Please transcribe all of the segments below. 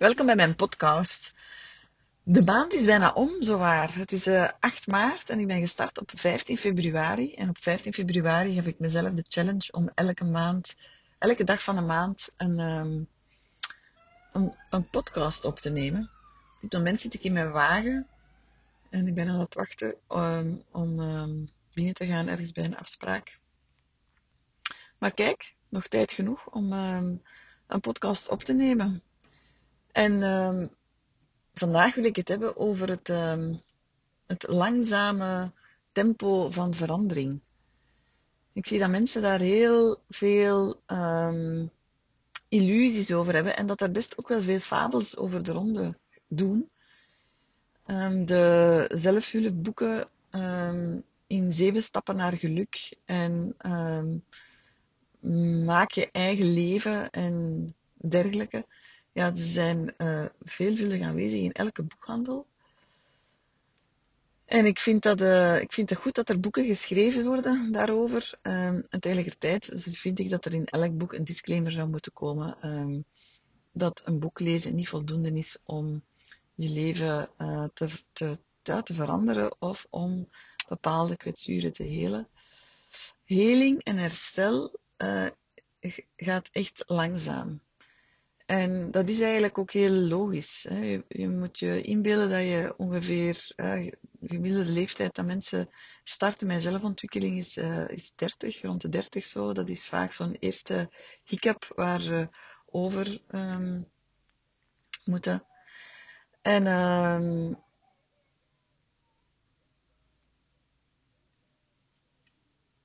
Welkom bij mijn podcast. De maand is bijna om, zowaar. Het is uh, 8 maart en ik ben gestart op 15 februari. En op 15 februari heb ik mezelf de challenge om elke maand, elke dag van de maand, een, um, een, een, podcast op te nemen. Op dit moment zit ik in mijn wagen en ik ben aan het wachten um, om um, binnen te gaan ergens bij een afspraak. Maar kijk, nog tijd genoeg om een podcast op te nemen. En um, vandaag wil ik het hebben over het, um, het langzame tempo van verandering. Ik zie dat mensen daar heel veel um, illusies over hebben en dat er best ook wel veel fabels over de ronde doen. de zelfhulpboeken in zeven stappen naar geluk en maak je eigen leven en dergelijke ja, ze zijn uh, veelvuldig aanwezig in elke boekhandel. En ik vind, dat, uh, ik vind het goed dat er boeken geschreven worden daarover. Um, en tegelijkertijd vind ik dat er in elk boek een disclaimer zou moeten komen. Um, dat een boek lezen niet voldoende is om je leven te, te, te, te veranderen of om bepaalde kwetsuren te helen. Heling en herstel gaat echt langzaam. En dat is eigenlijk ook heel logisch. Hè. Je, moet je inbeelden dat je ongeveer uh, gemiddelde leeftijd dat mensen starten met zelfontwikkeling is, uh, is 30, rond de 30 zo. Dat is vaak zo'n eerste hiccup waar ze over um, moeten. En um,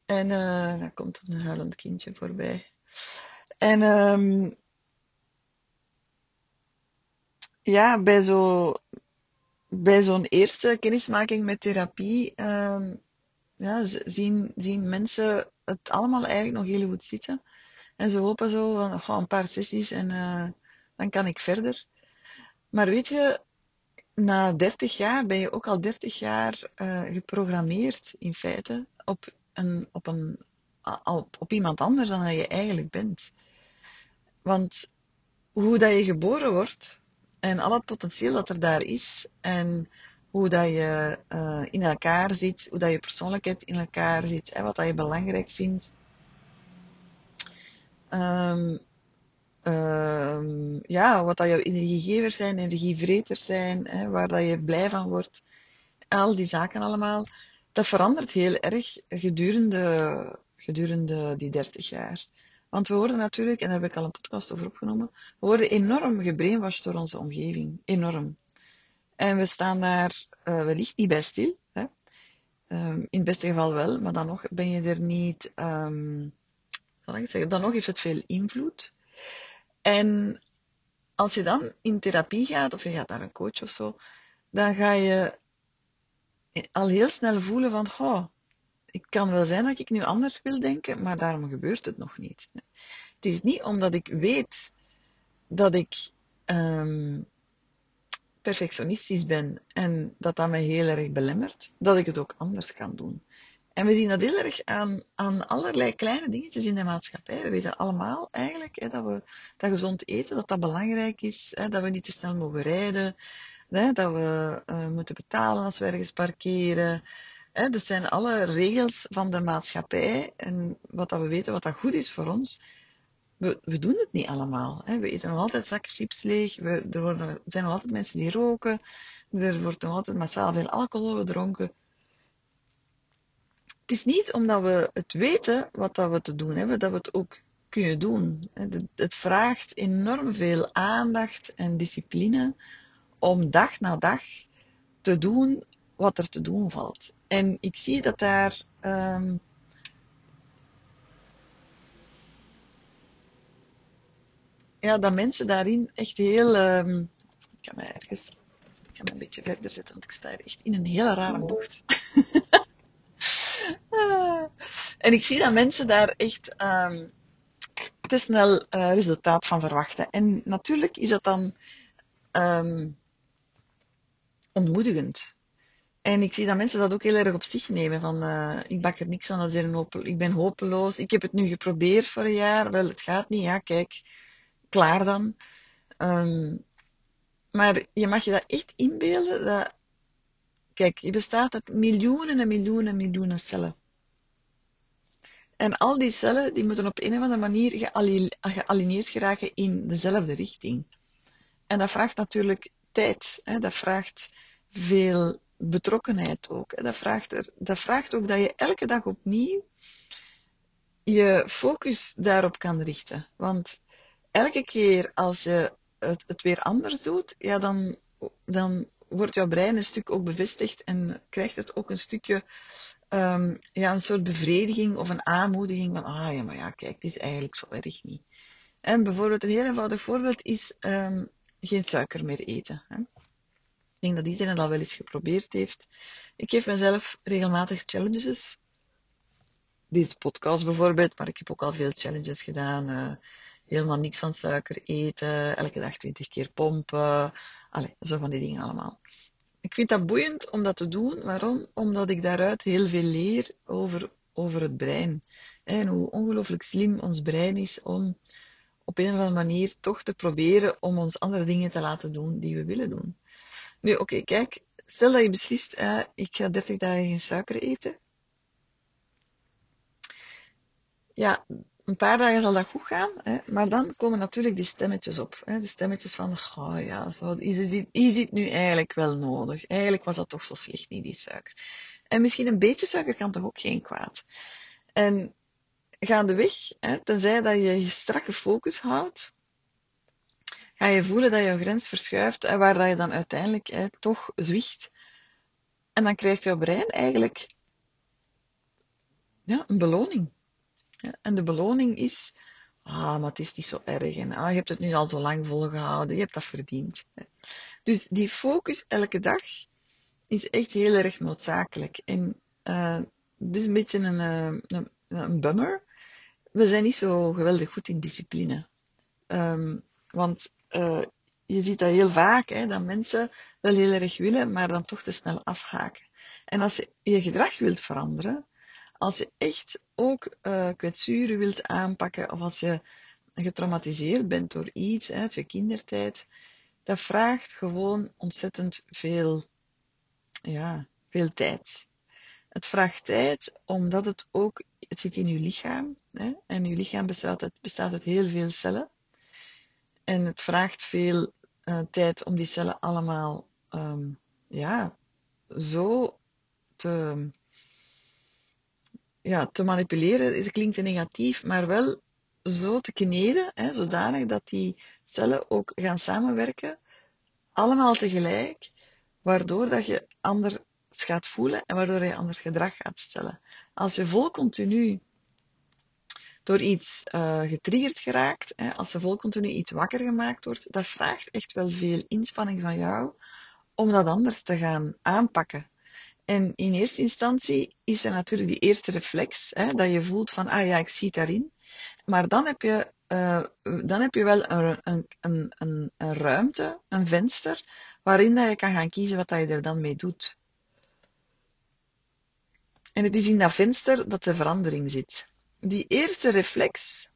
en uh, dan komt een huilend kindje voorbij. En um, ja, bij zo bij zo'n eerste kennismaking met therapie uh, ja, zien, zien mensen het allemaal eigenlijk nog heel goed zitten. En ze hopen zo van een paar sessies en uh, dan kan ik verder. Maar weet je, na 30 jaar ben je ook al 30 jaar uh, geprogrammeerd in feite op, een, op, een, op, op iemand anders dan je eigenlijk bent. Want hoe dat je geboren wordt, en al het potentieel dat er daar is en hoe dat je uh, in elkaar zit, hoe dat je persoonlijkheid in elkaar zit wat dat je belangrijk vindt. Um, um, ja, wat dat jouw energiegevers zijn, energievreters zijn, hè, waar dat je blij van wordt. Al die zaken allemaal. Dat verandert heel erg gedurende, gedurende die 30 jaar. Want we worden natuurlijk, en daar heb ik al een podcast over opgenomen, we worden enorm gebrainwashed door onze omgeving. Enorm. En we staan daar uh, wellicht niet bij stil. Hè? Um, in het beste geval wel, maar dan nog ben je er niet, um, zal zeggen, dan nog heeft het veel invloed. En als je dan in therapie gaat, of je gaat naar een coach of zo, dan ga je al heel snel voelen van, goh, het kan wel zijn dat ik nu anders wil denken, maar daarom gebeurt het nog niet. Het is niet omdat ik weet dat ik um, perfectionistisch ben en dat dat mij heel erg belemmert, dat ik het ook anders kan doen. En we zien dat heel erg aan, aan allerlei kleine dingetjes in de maatschappij. We weten allemaal eigenlijk hè, dat, we, dat gezond eten, dat dat belangrijk is, hè, dat we niet te snel mogen rijden, hè, dat we uh, moeten betalen als we ergens parkeren, Hè, dat zijn alle regels van de maatschappij en wat dat we weten, wat dat goed is voor ons. We, we doen het niet allemaal. Hè. We eten nog altijd zakken chips leeg. We, er, worden, zijn nog altijd mensen die roken. Er wordt nog altijd massaal veel alcohol gedronken. Het is niet omdat we het weten wat dat we te doen hebben, dat we het ook kunnen doen. Het vraagt enorm veel aandacht en discipline om dag na dag te doen wat er te doen valt. En ik zie dat daar um, ja, dat mensen daarin echt heel. Um, ik ga mij ergens. Ik me een beetje verder zetten, want ik sta hier echt in een hele rare bocht. en ik zie dat mensen daar echt um, te snel uh, resultaat van verwachten. En natuurlijk is dat dan um, ontmoedigend. En ik zie dat mensen dat ook heel erg op zich nemen. Van, uh, ik bak er niks aan, dat is een ik ben hopeloos. Ik heb het nu geprobeerd voor een jaar. Wel, het gaat niet. Ja, kijk, klaar dan. Um, Maar je mag je dat echt inbeelden. Dat, kijk, je bestaat uit miljoenen en miljoenen en miljoenen cellen. En al die cellen die moeten op een of andere manier gealineerd geraken in dezelfde richting. En dat vraagt natuurlijk tijd. Hè? Dat vraagt veel betrokkenheid ook. Dat, vraagt er, dat vraagt ook dat je elke dag opnieuw je focus daarop kan richten. Want elke keer als je het, weer anders doet, ja, dan, dan wordt jouw brein een stuk ook bevestigd en krijgt het ook een stukje, um, ja, een soort bevrediging of een aanmoediging van, ah ja, maar ja, kijk, het is eigenlijk zo erg niet. En bijvoorbeeld een heel eenvoudig voorbeeld is um, geen suiker meer eten. Hè. Denk dat iedereen dat wel eens geprobeerd heeft. Ik geef mezelf regelmatig challenges. Deze podcast bijvoorbeeld, maar ik heb ook al veel challenges gedaan. Uh, helemaal niks van suiker eten, elke dag 20 keer pompen. Allee, zo van die dingen allemaal. Ik vind dat boeiend om dat te doen. Waarom? Omdat ik daaruit heel veel leer over, over het brein. En hoe ongelooflijk slim ons brein is om op een of andere manier toch te proberen om ons andere dingen te laten doen die we willen doen. Nu, oké, kijk, stel dat je beslist, eh, ik ga 30 dagen geen suiker eten. Ja, een paar dagen zal dat goed gaan, hè, maar dan komen natuurlijk die stemmetjes op. Hè, de stemmetjes van, oh ja, zo, is, dit, is nu eigenlijk wel nodig? Eigenlijk was dat toch zo slecht niet, die suiker. En misschien een beetje suiker kan toch ook geen kwaad. En gaandeweg, hè, tenzij dat je je strakke focus houdt, ga je voelen dat je grens verschuift en waar dat je dan uiteindelijk toch zwicht. En dan krijgt je brein eigenlijk ja, een beloning. En de beloning is, ah, maar het is niet zo erg. En ah, je hebt het nu al zo lang volgehouden, je hebt dat verdiend. Dus die focus elke dag is echt heel erg noodzakelijk. En uh, dit is een beetje een, uh, een, een, bummer. We zijn niet zo geweldig goed in discipline. Um, want uh, je ziet dat heel vaak, hè, dat mensen wel heel erg willen, maar dan toch te snel afhaken. En als je je gedrag wilt veranderen, als je echt ook uh, kwetsuren wilt aanpakken, of als je getraumatiseerd bent door iets uit je kindertijd, dat vraagt gewoon ontzettend veel, ja, veel tijd. Het vraagt tijd omdat het ook, het zit in je lichaam, hè, en je lichaam bestaat bestaat uit heel veel cellen. En het vraagt veel uh, tijd om die cellen allemaal, um, ja, zo te, ja, te manipuleren, het klinkt negatief, maar wel zo te kneden, hè, zodanig dat die cellen ook gaan samenwerken, allemaal tegelijk, waardoor dat je anders gaat voelen en waardoor je anders gedrag gaat stellen. Als je vol continu door iets uh, getriggerd geraakt, hè, als je vol continu iets wakker gemaakt wordt, dat vraagt echt wel veel inspanning van jou om dat anders te gaan aanpakken. En in eerste instantie is er natuurlijk die eerste reflex, hè, dat je voelt van, ah ja, ik zie het daarin. Maar dan heb je, uh, dan heb je wel een, een, een, een, ruimte, een venster, waarin dat je kan gaan kiezen wat dat je er dan mee doet. En het is in dat venster dat de verandering zit. Die eerste reflex,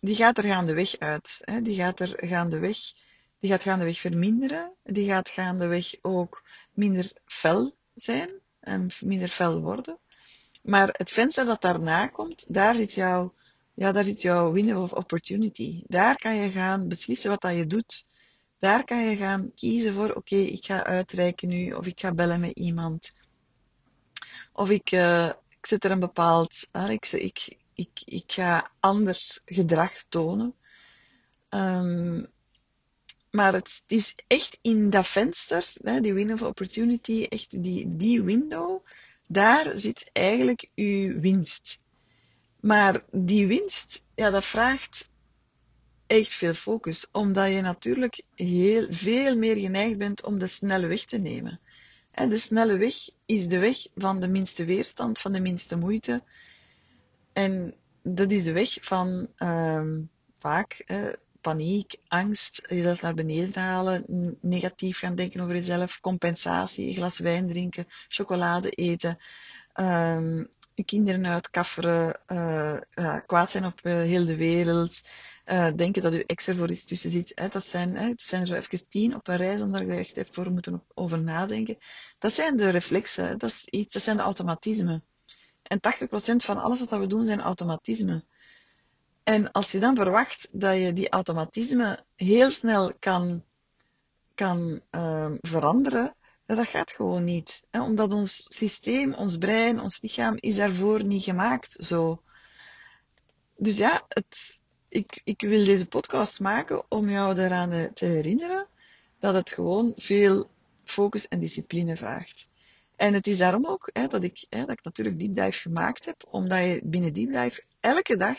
die gaat er gaandeweg uit. Hè, die gaat er gaandeweg die gaat gaandeweg verminderen. Die gaat gaandeweg ook minder fel zijn en minder fel worden. Maar het venster dat daarna komt, daar zit jouw, ja, daar zit jouw window of opportunity. Daar kan je gaan beslissen wat dat je doet. Daar kan je gaan kiezen voor, oké, ik ga uitreiken nu, of ik ga bellen met iemand. Of ik, uh, ik zet er een bepaald, uh, ik, ik, ik, ik ga anders gedrag tonen. Um, maar het is echt in dat venster, die window of opportunity, echt die, die window, daar zit eigenlijk uw winst. Maar die winst, ja, dat vraagt echt veel focus, omdat je natuurlijk heel veel meer geneigd bent om de snelle weg te nemen. De snelle weg is de weg van de minste weerstand, van de minste moeite. En dat is de weg van uh, vaak paniek, angst, jezelf naar beneden halen, negatief gaan denken over jezelf, compensatie, glas wijn drinken, chocolade eten, um, je kinderen uitkafferen, uh, kwaad zijn op uh, heel de wereld, Uh, denken dat uw ex er voor iets tussen zit. Hè. Dat, zijn, hè, dat zijn er zo even tien op een rij zonder dat je echt voor moeten over nadenken. Dat zijn de reflexen. Dat, is iets, dat zijn de automatismen. En 80% van alles wat we doen zijn automatismen. En als je dan verwacht dat je die automatismen heel snel kan, kan uh, veranderen, dat gaat gewoon niet. Hè? Omdat ons systeem, ons brein, ons lichaam is daarvoor niet gemaakt zo. Dus ja, het, ik, ik wil deze podcast maken om jou eraan te herinneren dat het gewoon veel focus en discipline vraagt. En het is daarom ook hè, dat, ik, hè, dat ik natuurlijk Deep Dive gemaakt heb, omdat je binnen Deep Dive elke dag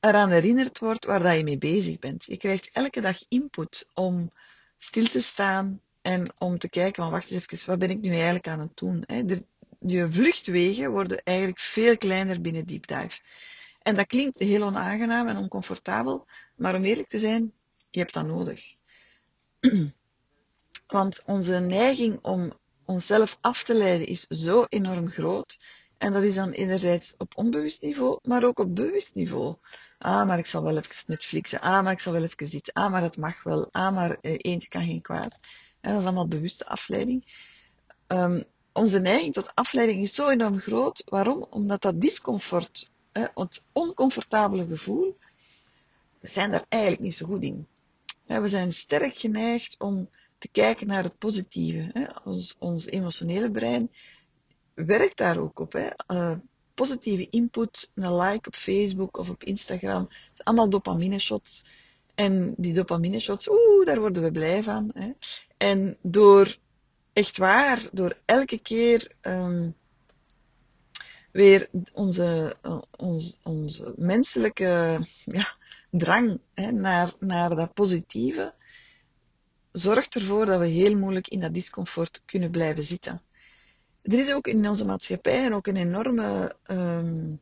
eraan herinnerd wordt waar dat je mee bezig bent. Je krijgt elke dag input om stil te staan en om te kijken van wacht even, wat ben ik nu eigenlijk aan het doen? Hè? De, je vluchtwegen worden eigenlijk veel kleiner binnen Deep Dive. En dat klinkt heel onaangenaam en oncomfortabel, maar om eerlijk te zijn, je hebt dat nodig. Want onze neiging om onszelf af te leiden is zo enorm groot. En dat is dan enerzijds op onbewust niveau, maar ook op bewust niveau. Ah, maar ik zal wel even Netflixen. Ah, maar ik zal wel even zitten. Ah, maar dat mag wel. Ah, maar eh, eentje kan geen kwaad. dat is allemaal bewuste afleiding. Um, onze neiging tot afleiding is zo enorm groot. Waarom? Omdat dat discomfort, hè, het oncomfortabele gevoel, we zijn daar eigenlijk niet zo goed in. we zijn sterk geneigd om te kijken naar het positieve. Ons, ons emotionele brein werkt daar ook op. Hè. Uh, positieve input, een like op Facebook of op Instagram, het zijn allemaal dopamine shots. En die dopamine shots, oeh, daar worden we blij van. Hè. En door, echt waar, door elke keer um, weer onze, uh, ons, onze menselijke ja, drang hè, naar, naar dat positieve, zorgt ervoor dat we heel moeilijk in dat discomfort kunnen blijven zitten. Er is ook in onze maatschappij ook een enorme um,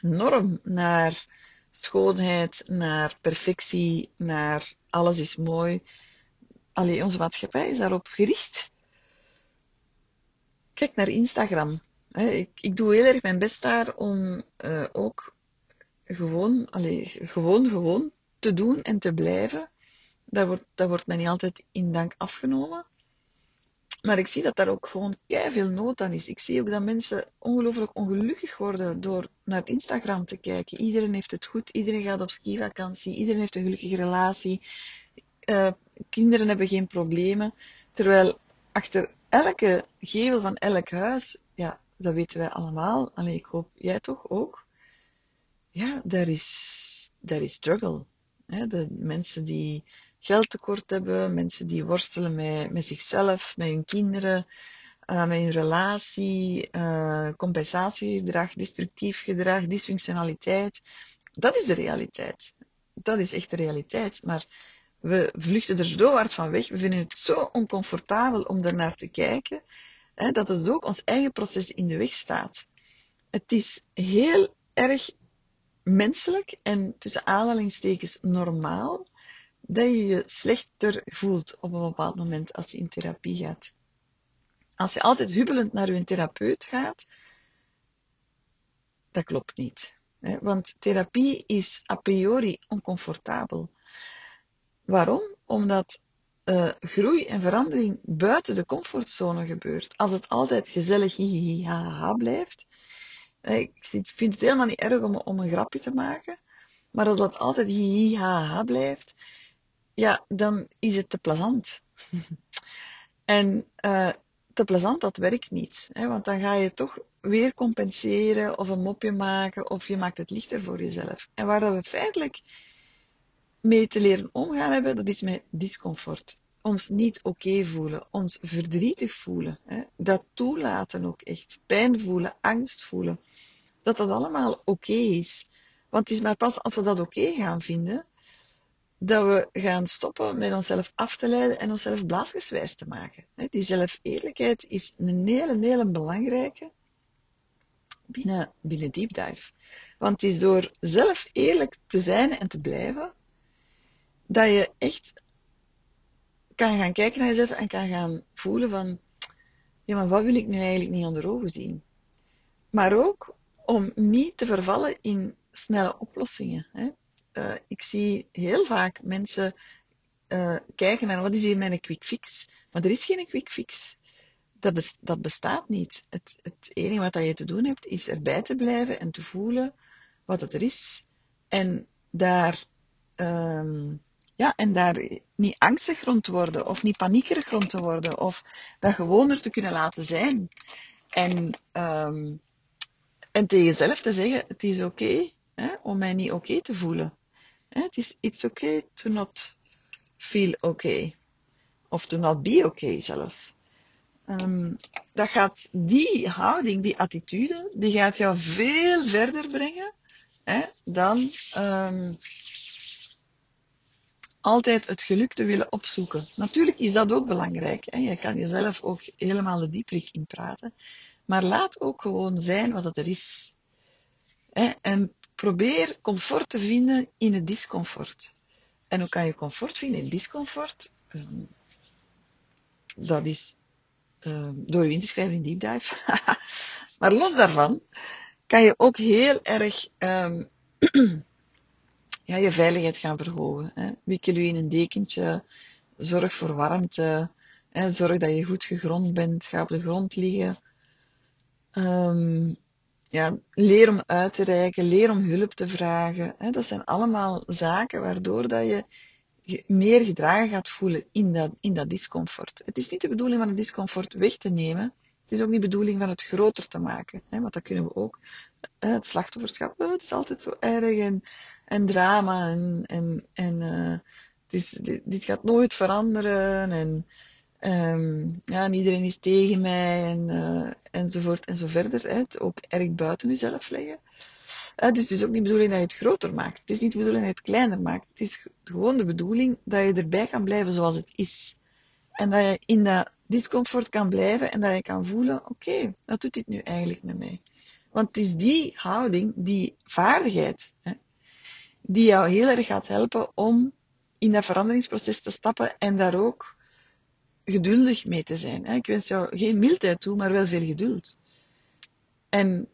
norm naar schoonheid, naar perfectie, naar alles is mooi. Allee, onze maatschappij is daarop gericht. Kijk naar Instagram. Ik, ik doe heel erg mijn best daar om uh, ook gewoon, allee, gewoon, gewoon te doen en te blijven. Dat wordt, dat wordt mij niet altijd in dank afgenomen. Maar ik zie dat daar ook gewoon veel nood aan is. Ik zie ook dat mensen ongelooflijk ongelukkig worden door naar Instagram te kijken. Iedereen heeft het goed, iedereen gaat op skivakantie, iedereen heeft een gelukkige relatie. Uh, kinderen hebben geen problemen. Terwijl achter elke gevel van elk huis, ja, dat weten wij allemaal. Alleen ik hoop jij toch ook. Ja, daar is, daar is struggle. de mensen die geldtekort hebben, mensen die worstelen met, met zichzelf, met hun kinderen, uh, met hun relatie, uh, compensatiegedrag, destructief gedrag, dysfunctionaliteit. Dat is de realiteit. Dat is echt de realiteit. Maar we vluchten er zo hard van weg. We vinden het zo oncomfortabel om ernaar te kijken, hè, dat het ook ons eigen proces in de weg staat. Het is heel erg menselijk en tussen aanhalingstekens normaal dat je je slechter voelt op een bepaald moment als je in therapie gaat. Als je altijd hubbelend naar je therapeut gaat, dat klopt niet. Hè? Want therapie is a priori oncomfortabel. Waarom? Omdat uh, groei en verandering buiten de comfortzone gebeurt. Als het altijd gezellig hihihi ha, ha blijft. Ik vind het helemaal niet erg om, een grapje te maken. Maar als dat altijd hihi ha, ha blijft, ja, dan is het te plezant. en uh, te plezant, dat werkt niet. Hè, want dan ga je toch weer compenseren of een mopje maken of je maakt het lichter voor jezelf. En waar dat we feitelijk mee te leren omgaan hebben, dat is met discomfort. Ons niet oké voelen, ons verdrietig voelen, hè, dat toelaten ook echt, pijn voelen, angst voelen, dat dat allemaal oké is. Want het is maar pas als we dat oké gaan vinden, dat we gaan stoppen met onszelf af te leiden en onszelf blaasjeswijs te maken. Die zelfeerlijkheid is een hele, hele belangrijke binnen, binnen Deep Dive. Want het is door zelf eerlijk te zijn en te blijven, dat je echt kan gaan kijken naar jezelf en kan gaan voelen van, ja, maar wat wil ik nu eigenlijk niet onder ogen zien? Maar ook om niet te vervallen in snelle oplossingen. Hè. Uh, ik zie heel vaak mensen uh, kijken naar wat is hier mijn quick fix. Maar er is geen quick fix. Dat, dat bestaat niet. Het, het enige wat je te doen hebt, is erbij te blijven en te voelen wat het er is. En daar, um, ja, en daar niet angstig rond te worden, of niet paniekerig rond te worden, of dat gewoon er te kunnen laten zijn. En, um, en tegen jezelf te zeggen, het is oké om mij niet oké te voelen. Hè? Het is it's okay to not feel okay. Of to not be okay zelfs. Um, dat gaat, die houding, die attitude, die gaat jou veel verder brengen hè, dan um, altijd het geluk te willen opzoeken. Natuurlijk is dat ook belangrijk. Hè. Je kan jezelf ook helemaal de dieprik in praten. Maar laat ook gewoon zijn wat het er is. Hè. En probeer comfort te vinden in het discomfort. En hoe kan je comfort vinden in discomfort? Um, dat is uh, door je in te schrijven in Deep Dive. maar los daarvan kan je ook heel erg um, ja, je veiligheid gaan verhogen. Hè. Wikkel je in een dekentje, zorg voor warmte, hè, zorg dat je goed gegrond bent, ga op de grond liggen. Um, ja, leer om uit te reiken, leer om hulp te vragen. Hè. Dat zijn allemaal zaken waardoor dat je meer gedragen gaat voelen in dat, in dat discomfort. Het is niet de bedoeling van het discomfort weg te nemen. Het is ook niet de bedoeling van het groter te maken. Hè, want dat kunnen we ook. Het slachtofferschap, het is altijd zo erg en, en drama en, en, en is, dit, dit, gaat nooit veranderen en um, ja, en iedereen is tegen mij en, uh, enzovoort en zo verder. Hè, het ook erg buiten jezelf leggen. Uh, dus het is ook niet de bedoeling dat je het groter maakt. Het is niet de bedoeling dat je het kleiner maakt. Het is gewoon de bedoeling dat je erbij kan blijven zoals het is. En dat je in dat discomfort kan blijven en dat je kan voelen, oké, wat doet dit nu eigenlijk met mij? Want het is die houding, die vaardigheid, hè, die jou heel erg gaat helpen om in dat veranderingsproces te stappen en daar ook geduldig mee te zijn. Ik wens jou geen mildheid toe, maar wel veel geduld. En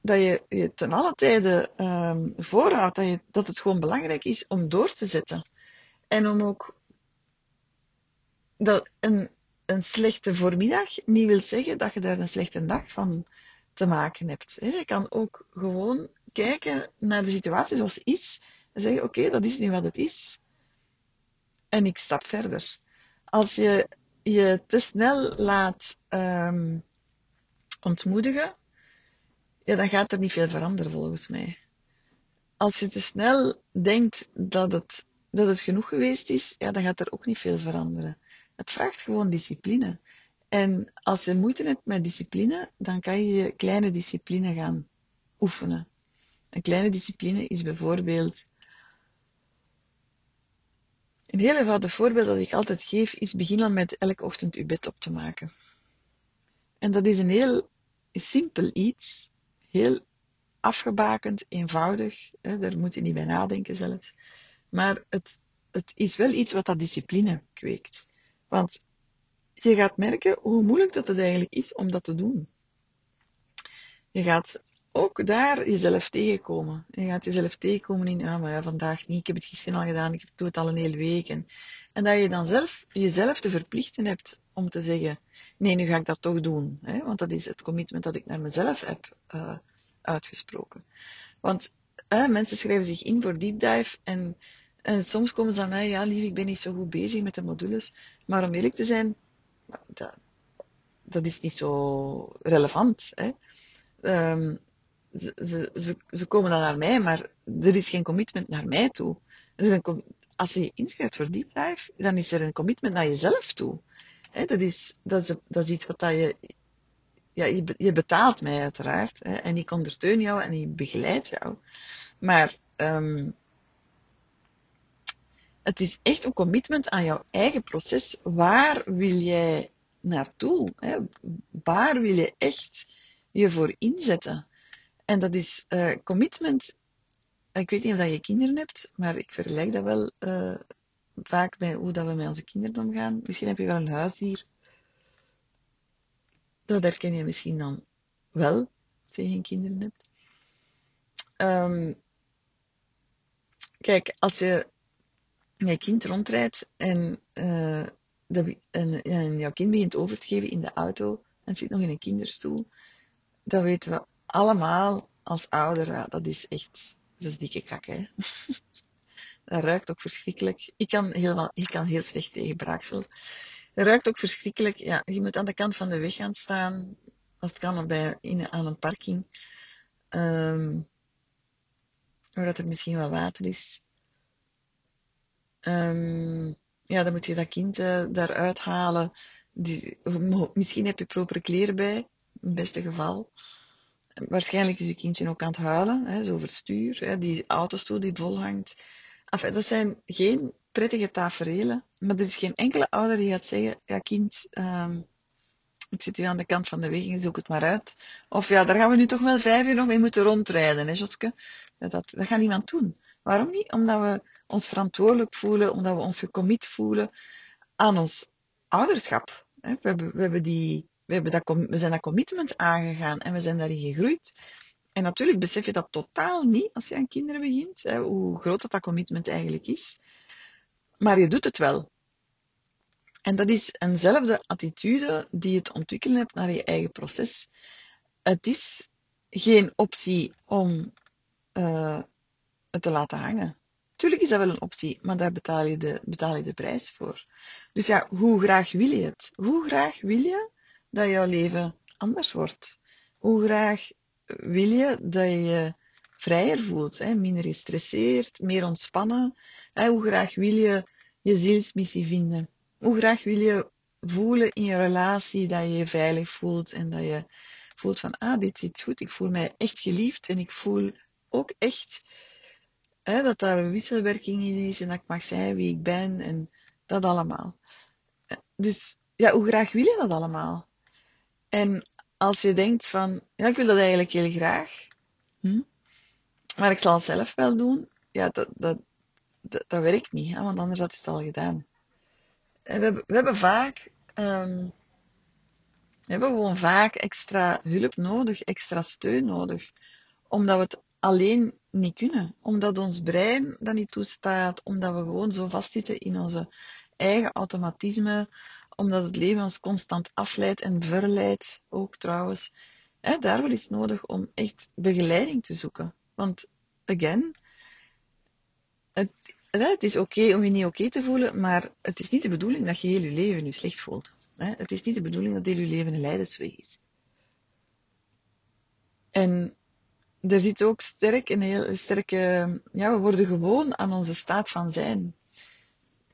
dat je je ten alle tijde um, voorhoudt dat, het gewoon belangrijk is om door te zetten. En om ook dat een, een slechte voormiddag niet wil zeggen dat je daar een slechte dag van te maken hebt. Je kan ook gewoon kijken naar de situatie zoals het is en zeggen: Oké, dat is nu wat het is. En ik stap verder. Als je je te snel laat um, ontmoedigen, ja, dan gaat er niet veel veranderen volgens mij. Als je te snel denkt dat het, dat het genoeg geweest is, ja, dan gaat er ook niet veel veranderen. Het vraagt gewoon discipline. En als je moeite hebt met discipline, dan kan je kleine discipline gaan oefenen. Een kleine discipline is bijvoorbeeld. Een heel eenvoudig voorbeeld dat ik altijd geef, is begin dan met elke ochtend je bed op te maken. En dat is een heel simpel iets, heel afgebakend, eenvoudig. Hè, daar moet je niet bij nadenken zelfs. Maar het, het is wel iets wat dat discipline kweekt. Want je gaat merken hoe moeilijk dat het eigenlijk is om dat te doen. Je gaat ook daar jezelf tegenkomen. Je gaat jezelf tegenkomen in, ja, maar ja, vandaag niet, ik heb het gisteren al gedaan, ik doe het al een hele week. En, en dat je dan zelf jezelf te verplichten hebt om te zeggen, nee, nu ga ik dat toch doen. Hè? Want dat is het commitment dat ik naar mezelf heb uh, uitgesproken. Want mensen schrijven zich in voor deep dive en en soms komen ze aan mij, ja lief, ik ben niet zo goed bezig met de modules. Maar om eerlijk te zijn, dat, dat is niet zo relevant. Hè. Um, ze, komen dan naar mij, maar er is geen commitment naar mij toe. Er is een, als je inschrijft voor Deep Life, dan is er een commitment naar jezelf toe. Dat, is, dat, dat is iets wat dat je, ja, je, betaalt mij uiteraard. En ik ondersteun jou en ik begeleid jou. Maar um, het is echt een commitment aan jouw eigen proces. Waar wil jij naartoe? Waar wil je echt je voor inzetten? En dat is uh, commitment. Ik weet niet of je kinderen hebt, maar ik vergelijk dat wel uh, vaak bij hoe dat we met onze kinderen omgaan. Misschien heb je wel een huisdier. Dat herken je misschien dan wel, als je geen kinderen hebt. Um, Kijk, als je je kind rondrijdt en, uh, en jouw kind begint over te geven in de auto en zit nog in een kinderstoel, dan weten we allemaal als ouder, dat is echt, dat dikke kak, hè. dat ruikt ook verschrikkelijk. Ik kan, helemaal, ik kan heel slecht tegen braaksel. Het ruikt ook verschrikkelijk. Ja, je moet aan de kant van de weg gaan staan. Als het kan, bij, in, aan een parking. Um, dat er misschien wat water is. Um, ja, dan moet je dat kind uh, daaruit halen. Die, misschien heb je propere kleren bij, in het beste geval. Waarschijnlijk is je kindje ook aan het huilen, hè, zo over het stuur. Hè, die autostoel die vol hangt. Enfin, dat zijn geen prettige taferelen, maar er is geen enkele ouder die gaat zeggen, ja kind, um, ik zit hier aan de kant van de weg en zoek het maar uit. Of ja, daar gaan we nu toch wel vijf uur nog mee moeten rondrijden, hè Joske? Dat, dat gaat niemand doen. Waarom niet? Omdat we ons verantwoordelijk voelen, omdat we ons gecommit voelen aan ons ouderschap. We, hebben, we, hebben die, we, hebben dat, we zijn dat commitment aangegaan en we zijn daarin gegroeid. En natuurlijk besef je dat totaal niet als je aan kinderen begint, hè, hoe groot dat, commitment eigenlijk is. Maar je doet het wel. En dat is eenzelfde attitude die je te ontwikkelen hebt naar je eigen proces. Het is geen optie om uh, het te laten hangen. Tuurlijk is dat wel een optie, maar daar betaal je, de, betaal je de prijs voor. Dus ja, hoe graag wil je het? Hoe graag wil je dat jouw leven anders wordt? Hoe graag wil je dat je je vrijer voelt, hè? minder gestresseerd, meer ontspannen? Hè? Hoe graag wil je je zielsmissie vinden? Hoe graag wil je voelen in je relatie dat je je veilig voelt en dat je voelt van, ah, dit zit goed, ik voel mij echt geliefd en ik voel ook echt hè, dat daar een wisselwerking in is en dat ik mag zijn wie ik ben en dat allemaal. Dus ja, hoe graag wil je dat allemaal? En als je denkt van, ja, ik wil dat eigenlijk heel graag, hm? maar ik zal het zelf wel doen, ja, dat, dat, dat, dat werkt niet, hè, want anders had je het al gedaan. En we, hebben, we hebben vaak, um, we hebben gewoon vaak extra hulp nodig, extra steun nodig, omdat we het alleen niet kunnen. Omdat ons brein dat niet toestaat, omdat we gewoon zo vastzitten in onze eigen automatisme, omdat het leven ons constant afleidt en verleidt, ook trouwens. Hè, daarvoor is het nodig om echt begeleiding te zoeken. Want, again, het, is oké om je niet oké te voelen, maar het is niet de bedoeling dat je heel je leven nu slecht voelt. Hè? Het is niet de bedoeling dat heel je leven een lijdensweg is. En er zit ook sterk een heel sterke, ja, we worden gewoon aan onze staat van zijn.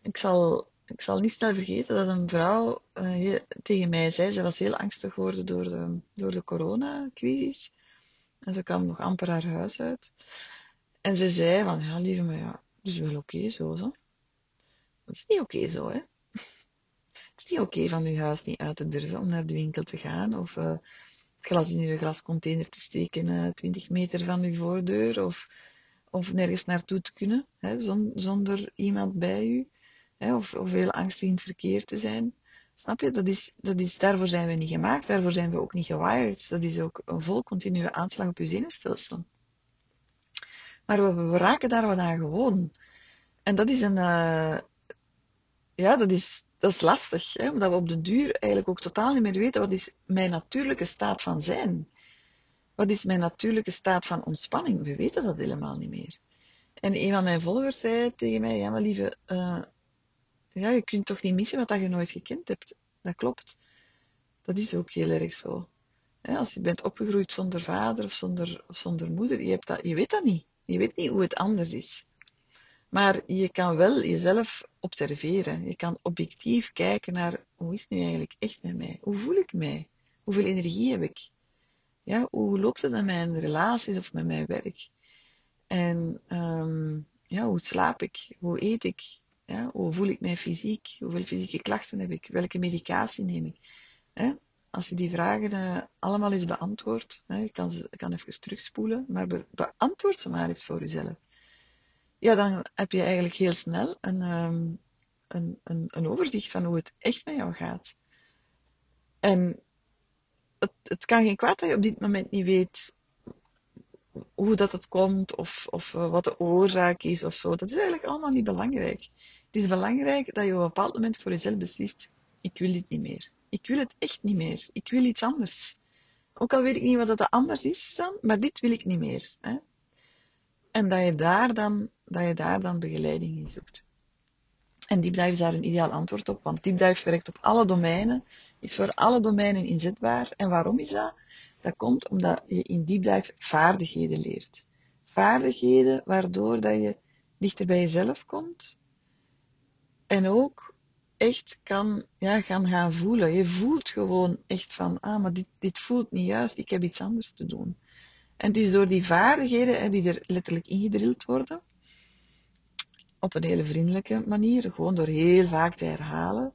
Ik zal, ik zal niet snel vergeten dat een vrouw uh, tegen mij zei, ze was heel angstig geworden door de, door de coronacrisis. En ze kwam nog amper haar huis uit. En ze zei van, ja lieve, maar ja, het is wel oké zo, zo. Het is niet oké zo, hè. Het is niet oké van uw huis niet uit te durven om naar de winkel te gaan, of uh, glas in uw glascontainer te steken uh, eh, 20 meter van uw voordeur of, of nergens naartoe te kunnen hè, zonder iemand bij u of, of heel angstig in het verkeer te zijn. Snap je? Dat is, dat is, daarvoor zijn we niet gemaakt, daarvoor zijn we ook niet gewired. Dat is ook een vol continue aanslag op uw zenuwstelsel. Maar we, we raken daar wat aan gewoon. En dat is een, uh, ja, dat is, dat is lastig, hè, omdat we op de duur eigenlijk ook totaal niet meer weten wat is mijn natuurlijke staat van zijn. Wat is mijn natuurlijke staat van ontspanning? We weten dat helemaal niet meer. En een van mijn volgers zei tegen mij, ja maar lieve, uh, ja, je kunt toch niet missen wat je nooit gekend hebt. Dat klopt. Dat is ook heel erg zo. als je bent opgegroeid zonder vader of zonder, zonder moeder, je, hebt dat, je weet dat niet. Je weet niet hoe het anders is. Maar je kan wel jezelf observeren. Je kan objectief kijken naar hoe is het nu eigenlijk echt met mij? Hoe voel ik mij? Hoeveel energie heb ik? Ja, hoe loopt het met mijn relaties of met mijn werk? En um, ja, hoe slaap ik? Hoe eet ik? Hoe voel ik mij fysiek? Hoeveel fysieke klachten heb ik? Welke medicatie neem ik? Als je die vragen uh, allemaal eens beantwoordt, hè, kan ze, kan even terugspoelen, maar be beantwoord ze maar eens voor jezelf ja, dan heb je eigenlijk heel snel een, um, een, een, een, overzicht van hoe het echt met jou gaat. En het, het kan geen kwaad dat je op dit moment niet weet hoe dat het komt of, of uh, wat de oorzaak is of zo. Dat is eigenlijk allemaal niet belangrijk. Het is belangrijk dat je op een bepaald moment voor jezelf beslist: ik wil dit niet meer. Ik wil het echt niet meer. Ik wil iets anders. Ook al weet ik niet wat dat anders is dan, maar dit wil ik niet meer. Hè? En dat je, daar dan, dat je daar dan begeleiding in zoekt. En Dive is daar een ideaal antwoord op, want Dive werkt op alle domeinen, is voor alle domeinen inzetbaar. En waarom is dat? Dat komt omdat je in Deep Dive vaardigheden leert. Vaardigheden waardoor dat je dichter bij jezelf komt en ook echt kan ja, gaan, gaan voelen. Je voelt gewoon echt van, ah, maar dit, dit voelt niet juist, ik heb iets anders te doen. En het is door die vaardigheden hè, die er letterlijk ingedrild worden, op een hele vriendelijke manier, gewoon door heel vaak te herhalen,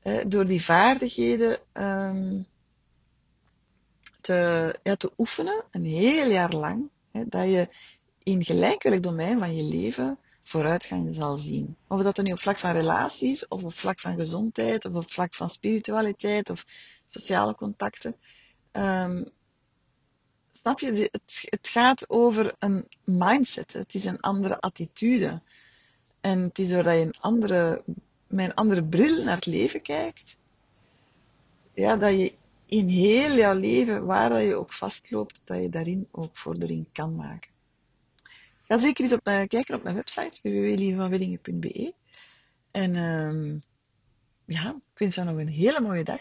hè, door die vaardigheden um, te, ja, te oefenen, een heel jaar lang, hè, dat je in gelijk welk domein van je leven vooruitgang zal zien. Of dat er nu op vlak van relaties, of op vlak van gezondheid, of op vlak van spiritualiteit, of sociale contacten. Um, snap je? Het, het gaat over een mindset. Het is een andere attitude. En het is doordat je een andere, met een andere bril naar het leven kijkt, ja, dat je in heel jouw leven, waar dat je ook vastloopt, dat je daarin ook vordering kan maken. Ga zeker eens op, uh, kijken op mijn website, www.lievevanweddingen.be. En um, ja, ik wens jou nog een hele mooie dag.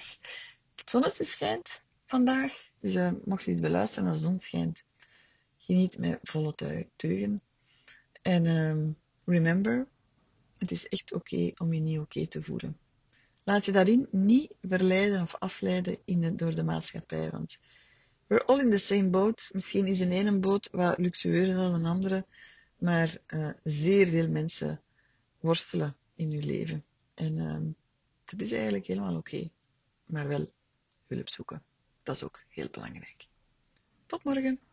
Het zonnetje schijnt vandaag, dus uh, mocht je iets beluisteren als de zon schijnt, geniet met volle teugen. En um, remember, het is echt oké om je niet oké te voelen. Laat je daarin niet verleiden of afleiden in door de maatschappij, want we're all in the same boat. Misschien is de ene boot wat luxueuzer dan een andere, maar uh, zeer veel mensen worstelen in hun leven. En uh, dat is eigenlijk helemaal oké, maar wel hulp zoeken. Dat is ook heel belangrijk. Tot morgen!